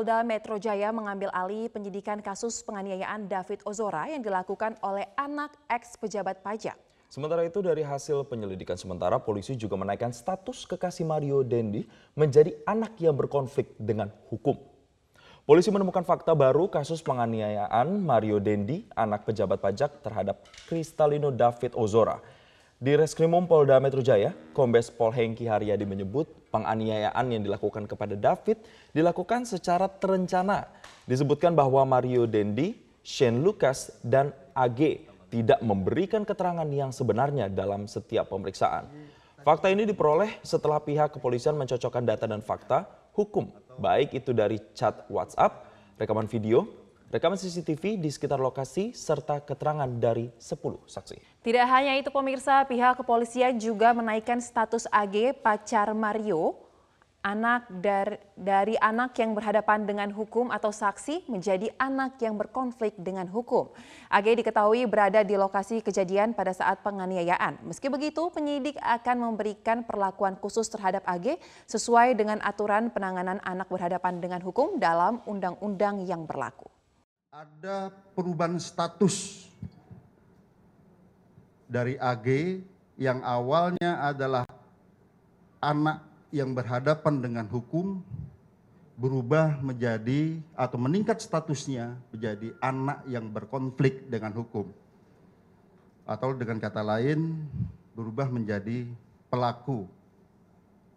Polda Metro Jaya mengambil alih penyidikan kasus penganiayaan David Ozora yang dilakukan oleh anak ex pejabat pajak. Sementara itu dari hasil penyelidikan sementara polisi juga menaikkan status kekasih Mario Dendi menjadi anak yang berkonflik dengan hukum. Polisi menemukan fakta baru kasus penganiayaan Mario Dendi, anak pejabat pajak terhadap Kristalino David Ozora. Di Reskrimum Polda Metro Jaya, Kombes Pol Hengki Haryadi menyebut penganiayaan yang dilakukan kepada David dilakukan secara terencana. Disebutkan bahwa Mario Dendi, Shane Lucas, dan AG tidak memberikan keterangan yang sebenarnya dalam setiap pemeriksaan. Fakta ini diperoleh setelah pihak kepolisian mencocokkan data dan fakta hukum, baik itu dari chat WhatsApp, rekaman video, rekaman CCTV di sekitar lokasi, serta keterangan dari 10 saksi. Tidak hanya itu pemirsa, pihak kepolisian juga menaikkan status AG pacar Mario, anak dari, dari anak yang berhadapan dengan hukum atau saksi menjadi anak yang berkonflik dengan hukum. AG diketahui berada di lokasi kejadian pada saat penganiayaan. Meski begitu, penyidik akan memberikan perlakuan khusus terhadap AG sesuai dengan aturan penanganan anak berhadapan dengan hukum dalam undang-undang yang berlaku ada perubahan status dari AG yang awalnya adalah anak yang berhadapan dengan hukum berubah menjadi atau meningkat statusnya menjadi anak yang berkonflik dengan hukum. Atau dengan kata lain berubah menjadi pelaku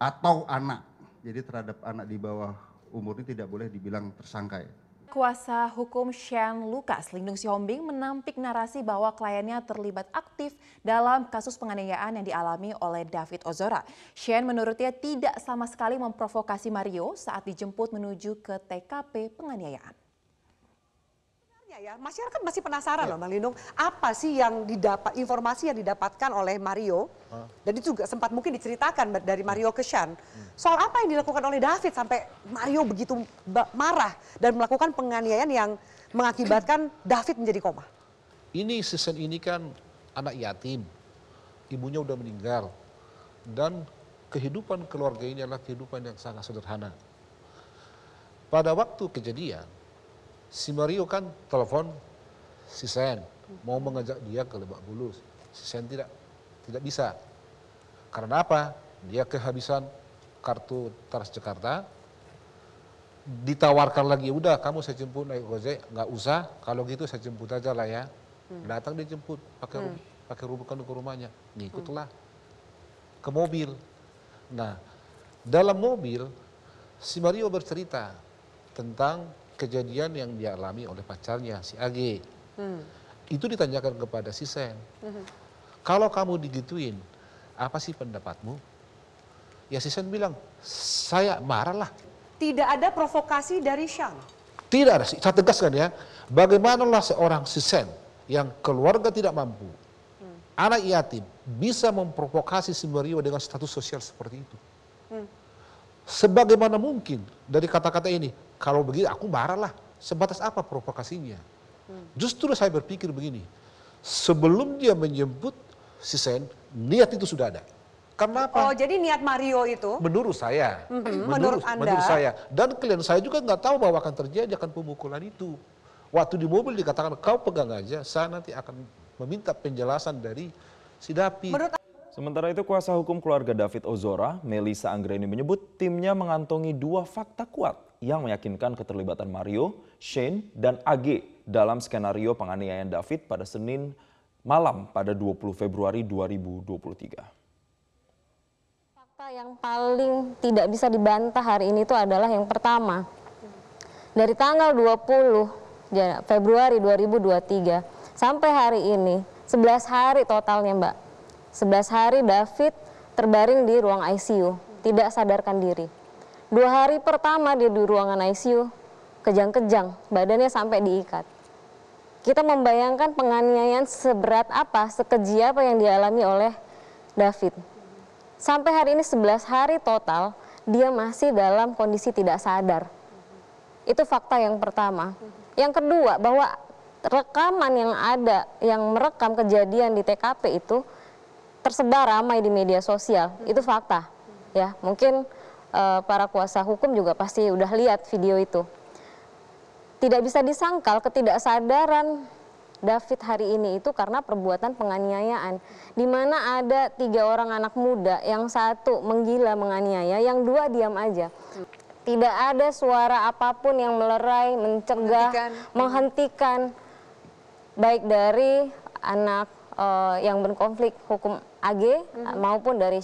atau anak. Jadi terhadap anak di bawah umur ini tidak boleh dibilang tersangka ya. Kuasa hukum Shane Lucas, Lindung Sihombing menampik narasi bahwa kliennya terlibat aktif dalam kasus penganiayaan yang dialami oleh David Ozora. Shane menurutnya tidak sama sekali memprovokasi Mario saat dijemput menuju ke TKP penganiayaan ya, masyarakat masih penasaran ya. loh Bang Lindung, apa sih yang didapat informasi yang didapatkan oleh Mario huh? dan itu juga sempat mungkin diceritakan dari Mario ke Shan. Hmm. Soal apa yang dilakukan oleh David sampai Mario begitu marah dan melakukan penganiayaan yang mengakibatkan David menjadi koma. Ini season ini kan anak yatim, ibunya udah meninggal dan kehidupan keluarga ini adalah kehidupan yang sangat sederhana. Pada waktu kejadian, si Mario kan telepon si Sen mau mengajak dia ke Lebak Bulus. Si Sen tidak tidak bisa. Karena apa? Dia kehabisan kartu Transjakarta. Ditawarkan lagi, udah kamu saya jemput naik gojek, nggak usah. Kalau gitu saya jemput aja lah ya. Hmm. Datang dijemput pakai hmm. pakai rubukan ke rumahnya. Ngikutlah hmm. ke mobil. Nah, dalam mobil si Mario bercerita tentang kejadian yang dialami oleh pacarnya si AG. Hmm. Itu ditanyakan kepada si Sen. Hmm. Kalau kamu digituin, apa sih pendapatmu? Ya si Sen bilang, saya marah lah. Tidak ada provokasi dari Shang? Tidak ada, saya tegaskan ya. Bagaimanalah seorang si Sen yang keluarga tidak mampu, hmm. anak yatim, bisa memprovokasi si Mario dengan status sosial seperti itu. Hmm. Sebagaimana mungkin dari kata-kata ini, kalau begitu aku marah lah. Sebatas apa provokasinya? Hmm. Justru saya berpikir begini, sebelum dia menjemput si Sen, niat itu sudah ada. Kenapa? Oh, jadi niat Mario itu? Menurut saya. Mm -hmm. menurut, menurut Anda? Menurut saya. Dan klien saya juga nggak tahu bahwa akan terjadi akan pemukulan itu. Waktu di mobil dikatakan, kau pegang aja, saya nanti akan meminta penjelasan dari si Dapi. Menurut Sementara itu kuasa hukum keluarga David Ozora, Melisa Anggreni menyebut timnya mengantongi dua fakta kuat yang meyakinkan keterlibatan Mario, Shane, dan AG dalam skenario penganiayaan David pada Senin malam pada 20 Februari 2023. Fakta yang paling tidak bisa dibantah hari ini itu adalah yang pertama. Dari tanggal 20 Februari 2023 sampai hari ini 11 hari totalnya Mbak. 11 hari David terbaring di ruang ICU, tidak sadarkan diri. Dua hari pertama dia di ruangan ICU, kejang-kejang, badannya sampai diikat. Kita membayangkan penganiayaan seberat apa, sekeji apa yang dialami oleh David. Sampai hari ini 11 hari total, dia masih dalam kondisi tidak sadar. Itu fakta yang pertama. Yang kedua, bahwa rekaman yang ada, yang merekam kejadian di TKP itu tersebar ramai di media sosial. Itu fakta. Ya, mungkin uh, para kuasa hukum juga pasti udah lihat video itu. tidak bisa disangkal ketidaksadaran David hari ini itu karena perbuatan penganiayaan, di mana ada tiga orang anak muda, yang satu menggila menganiaya, yang dua diam aja. Tidak ada suara apa pun yang melerai, mencegah, Menghentikan. menghentikan, baik dari anak eh, yang berkonflik hukum AG maupun dari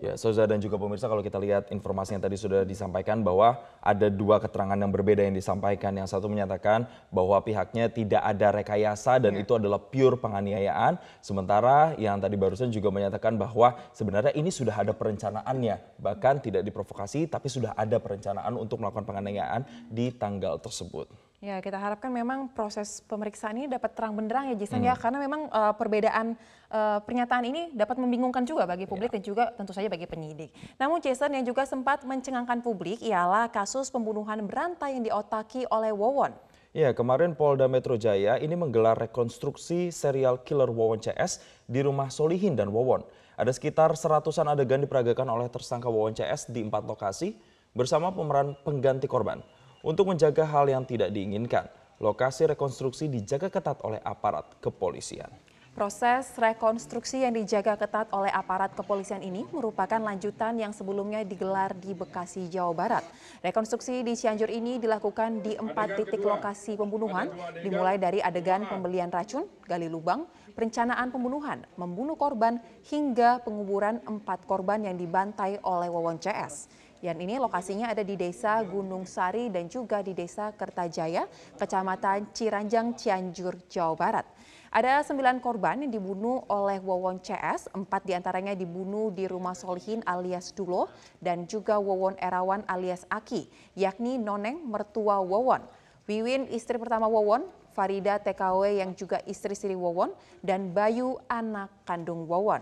Ya, Soza dan juga pemirsa kalau kita lihat informasi yang tadi sudah disampaikan bahwa ada dua keterangan yang berbeda yang disampaikan. Yang satu menyatakan bahwa pihaknya tidak ada rekayasa dan itu adalah pure penganiayaan. Sementara yang tadi barusan juga menyatakan bahwa sebenarnya ini sudah ada perencanaannya. Bahkan tidak diprovokasi tapi sudah ada perencanaan untuk melakukan penganiayaan di tanggal tersebut. Ya, kita harapkan memang proses pemeriksaan ini dapat terang benderang ya Jason ya, karena memang eh, perbedaan eh, pernyataan ini dapat membingungkan juga bagi publik dan juga tentu saja bagi penyidik. Namun Jason yang juga sempat mencengangkan publik ialah kasus pembunuhan berantai yang diotaki oleh Wawon. Ya, kemarin Polda Metro Jaya ini menggelar rekonstruksi serial killer Wawon CS di rumah Solihin dan Wawon. Ada sekitar seratusan adegan diperagakan oleh tersangka Wawon CS di empat lokasi bersama pemeran pengganti korban. Untuk menjaga hal yang tidak diinginkan, lokasi rekonstruksi dijaga ketat oleh aparat kepolisian. Proses rekonstruksi yang dijaga ketat oleh aparat kepolisian ini merupakan lanjutan yang sebelumnya digelar di Bekasi, Jawa Barat. Rekonstruksi di Cianjur ini dilakukan di empat titik lokasi pembunuhan, dimulai dari adegan pembelian racun, gali lubang, perencanaan pembunuhan, membunuh korban, hingga penguburan empat korban yang dibantai oleh Wawon CS. Yang ini lokasinya ada di Desa Gunung Sari dan juga di Desa Kertajaya, Kecamatan Ciranjang, Cianjur, Jawa Barat. Ada sembilan korban yang dibunuh oleh Wawon CS, empat di antaranya dibunuh di rumah Solihin alias Dulo dan juga Wawon Erawan alias Aki, yakni Noneng mertua Wawon. Wiwin istri pertama Wawon, Farida TKW yang juga istri siri Wawon, dan Bayu anak kandung Wawon.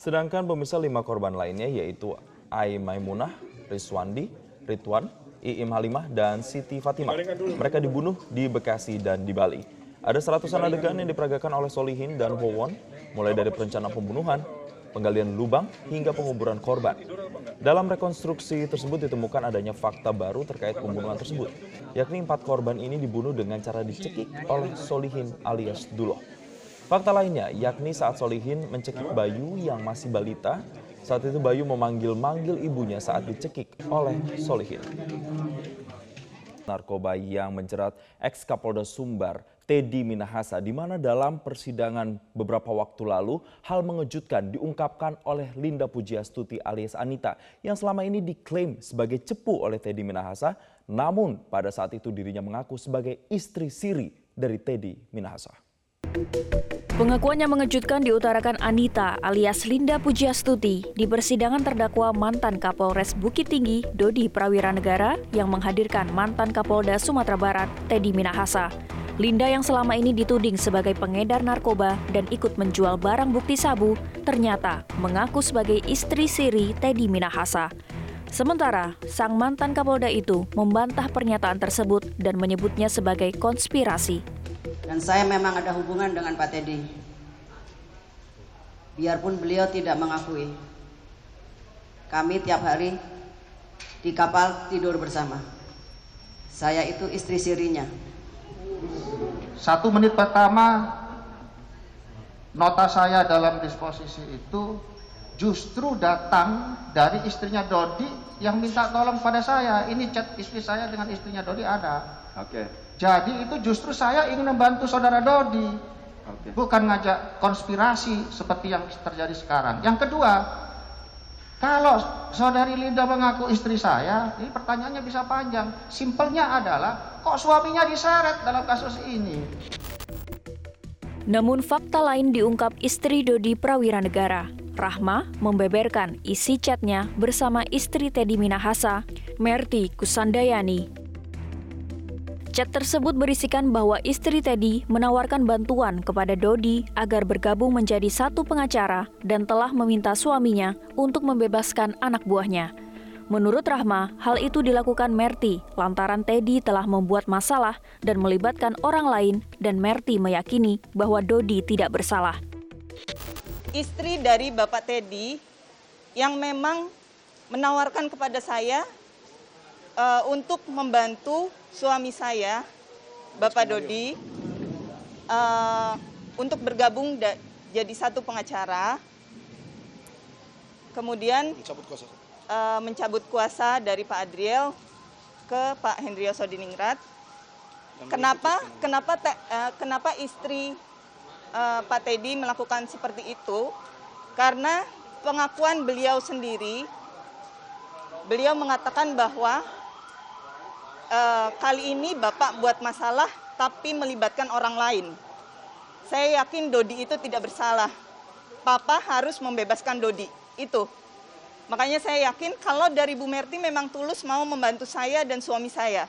Sedangkan pemirsa lima korban lainnya yaitu Ai Maimunah, Rizwandi, Ridwan, Iim Halimah, dan Siti Fatimah. Mereka dibunuh di Bekasi dan di Bali. Ada seratusan adegan yang diperagakan oleh Solihin dan Wawon, mulai dari perencanaan pembunuhan, penggalian lubang, hingga penguburan korban. Dalam rekonstruksi tersebut ditemukan adanya fakta baru terkait pembunuhan tersebut, yakni empat korban ini dibunuh dengan cara dicekik oleh Solihin alias Duloh. Fakta lainnya yakni saat Solihin mencekik Bayu yang masih balita, saat itu Bayu memanggil-manggil ibunya saat dicekik oleh Solihin. Narkoba yang menjerat ex Kapolda Sumbar, Teddy Minahasa, di mana dalam persidangan beberapa waktu lalu, hal mengejutkan diungkapkan oleh Linda Pujiastuti alias Anita, yang selama ini diklaim sebagai cepu oleh Teddy Minahasa, namun pada saat itu dirinya mengaku sebagai istri siri dari Teddy Minahasa. Pengakuannya mengejutkan diutarakan Anita alias Linda Pujiastuti di persidangan terdakwa mantan Kapolres Bukit Tinggi Dodi Prawira Negara yang menghadirkan mantan Kapolda Sumatera Barat Teddy Minahasa. Linda yang selama ini dituding sebagai pengedar narkoba dan ikut menjual barang bukti sabu ternyata mengaku sebagai istri siri Teddy Minahasa. Sementara, sang mantan Kapolda itu membantah pernyataan tersebut dan menyebutnya sebagai konspirasi. Dan saya memang ada hubungan dengan Pak Teddy. Biarpun beliau tidak mengakui. Kami tiap hari di kapal tidur bersama. Saya itu istri sirinya. Satu menit pertama nota saya dalam disposisi itu justru datang dari istrinya Dodi yang minta tolong pada saya. Ini chat istri saya dengan istrinya Dodi ada. Oke. Jadi itu justru saya ingin membantu saudara Dodi. Oke. Bukan ngajak konspirasi seperti yang terjadi sekarang. Yang kedua, kalau saudari Linda mengaku istri saya, ini pertanyaannya bisa panjang. Simpelnya adalah, kok suaminya diseret dalam kasus ini? Namun fakta lain diungkap istri Dodi Prawira Negara. Rahma membeberkan isi chatnya bersama istri Teddy Minahasa, Merti Kusandayani. Chat tersebut berisikan bahwa istri Teddy menawarkan bantuan kepada Dodi agar bergabung menjadi satu pengacara dan telah meminta suaminya untuk membebaskan anak buahnya. Menurut Rahma, hal itu dilakukan Merti lantaran Teddy telah membuat masalah dan melibatkan orang lain dan Merti meyakini bahwa Dodi tidak bersalah. istri dari Bapak Teddy yang memang menawarkan kepada saya eh, untuk membantu suami saya Bapak Dodi eh, untuk bergabung da- jadi satu pengacara, kemudian eh, mencabut kuasa dari Pak Adriel ke Pak Hendrio Sodiningrat. Kenapa? Kenapa? te- eh, kenapa istri eh, Pak Teddy melakukan seperti itu? Karena pengakuan beliau sendiri, beliau mengatakan bahwa eh, kali ini Bapak buat masalah tapi melibatkan orang lain. Saya yakin Dodi itu tidak bersalah. Papa harus membebaskan Dodi. Itu. Makanya saya yakin kalau dari Bu Merti memang tulus mau membantu saya dan suami saya.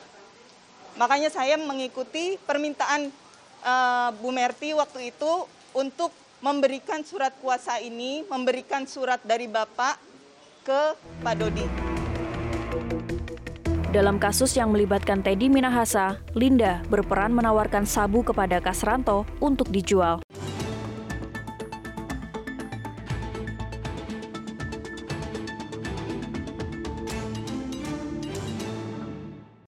Makanya saya mengikuti permintaan eh, Bu Merti waktu itu untuk memberikan surat kuasa ini, memberikan surat dari Bapak ke Pak Dodi. Dalam kasus yang melibatkan Teddy Minahasa, Linda berperan menawarkan sabu kepada Kasranto untuk dijual.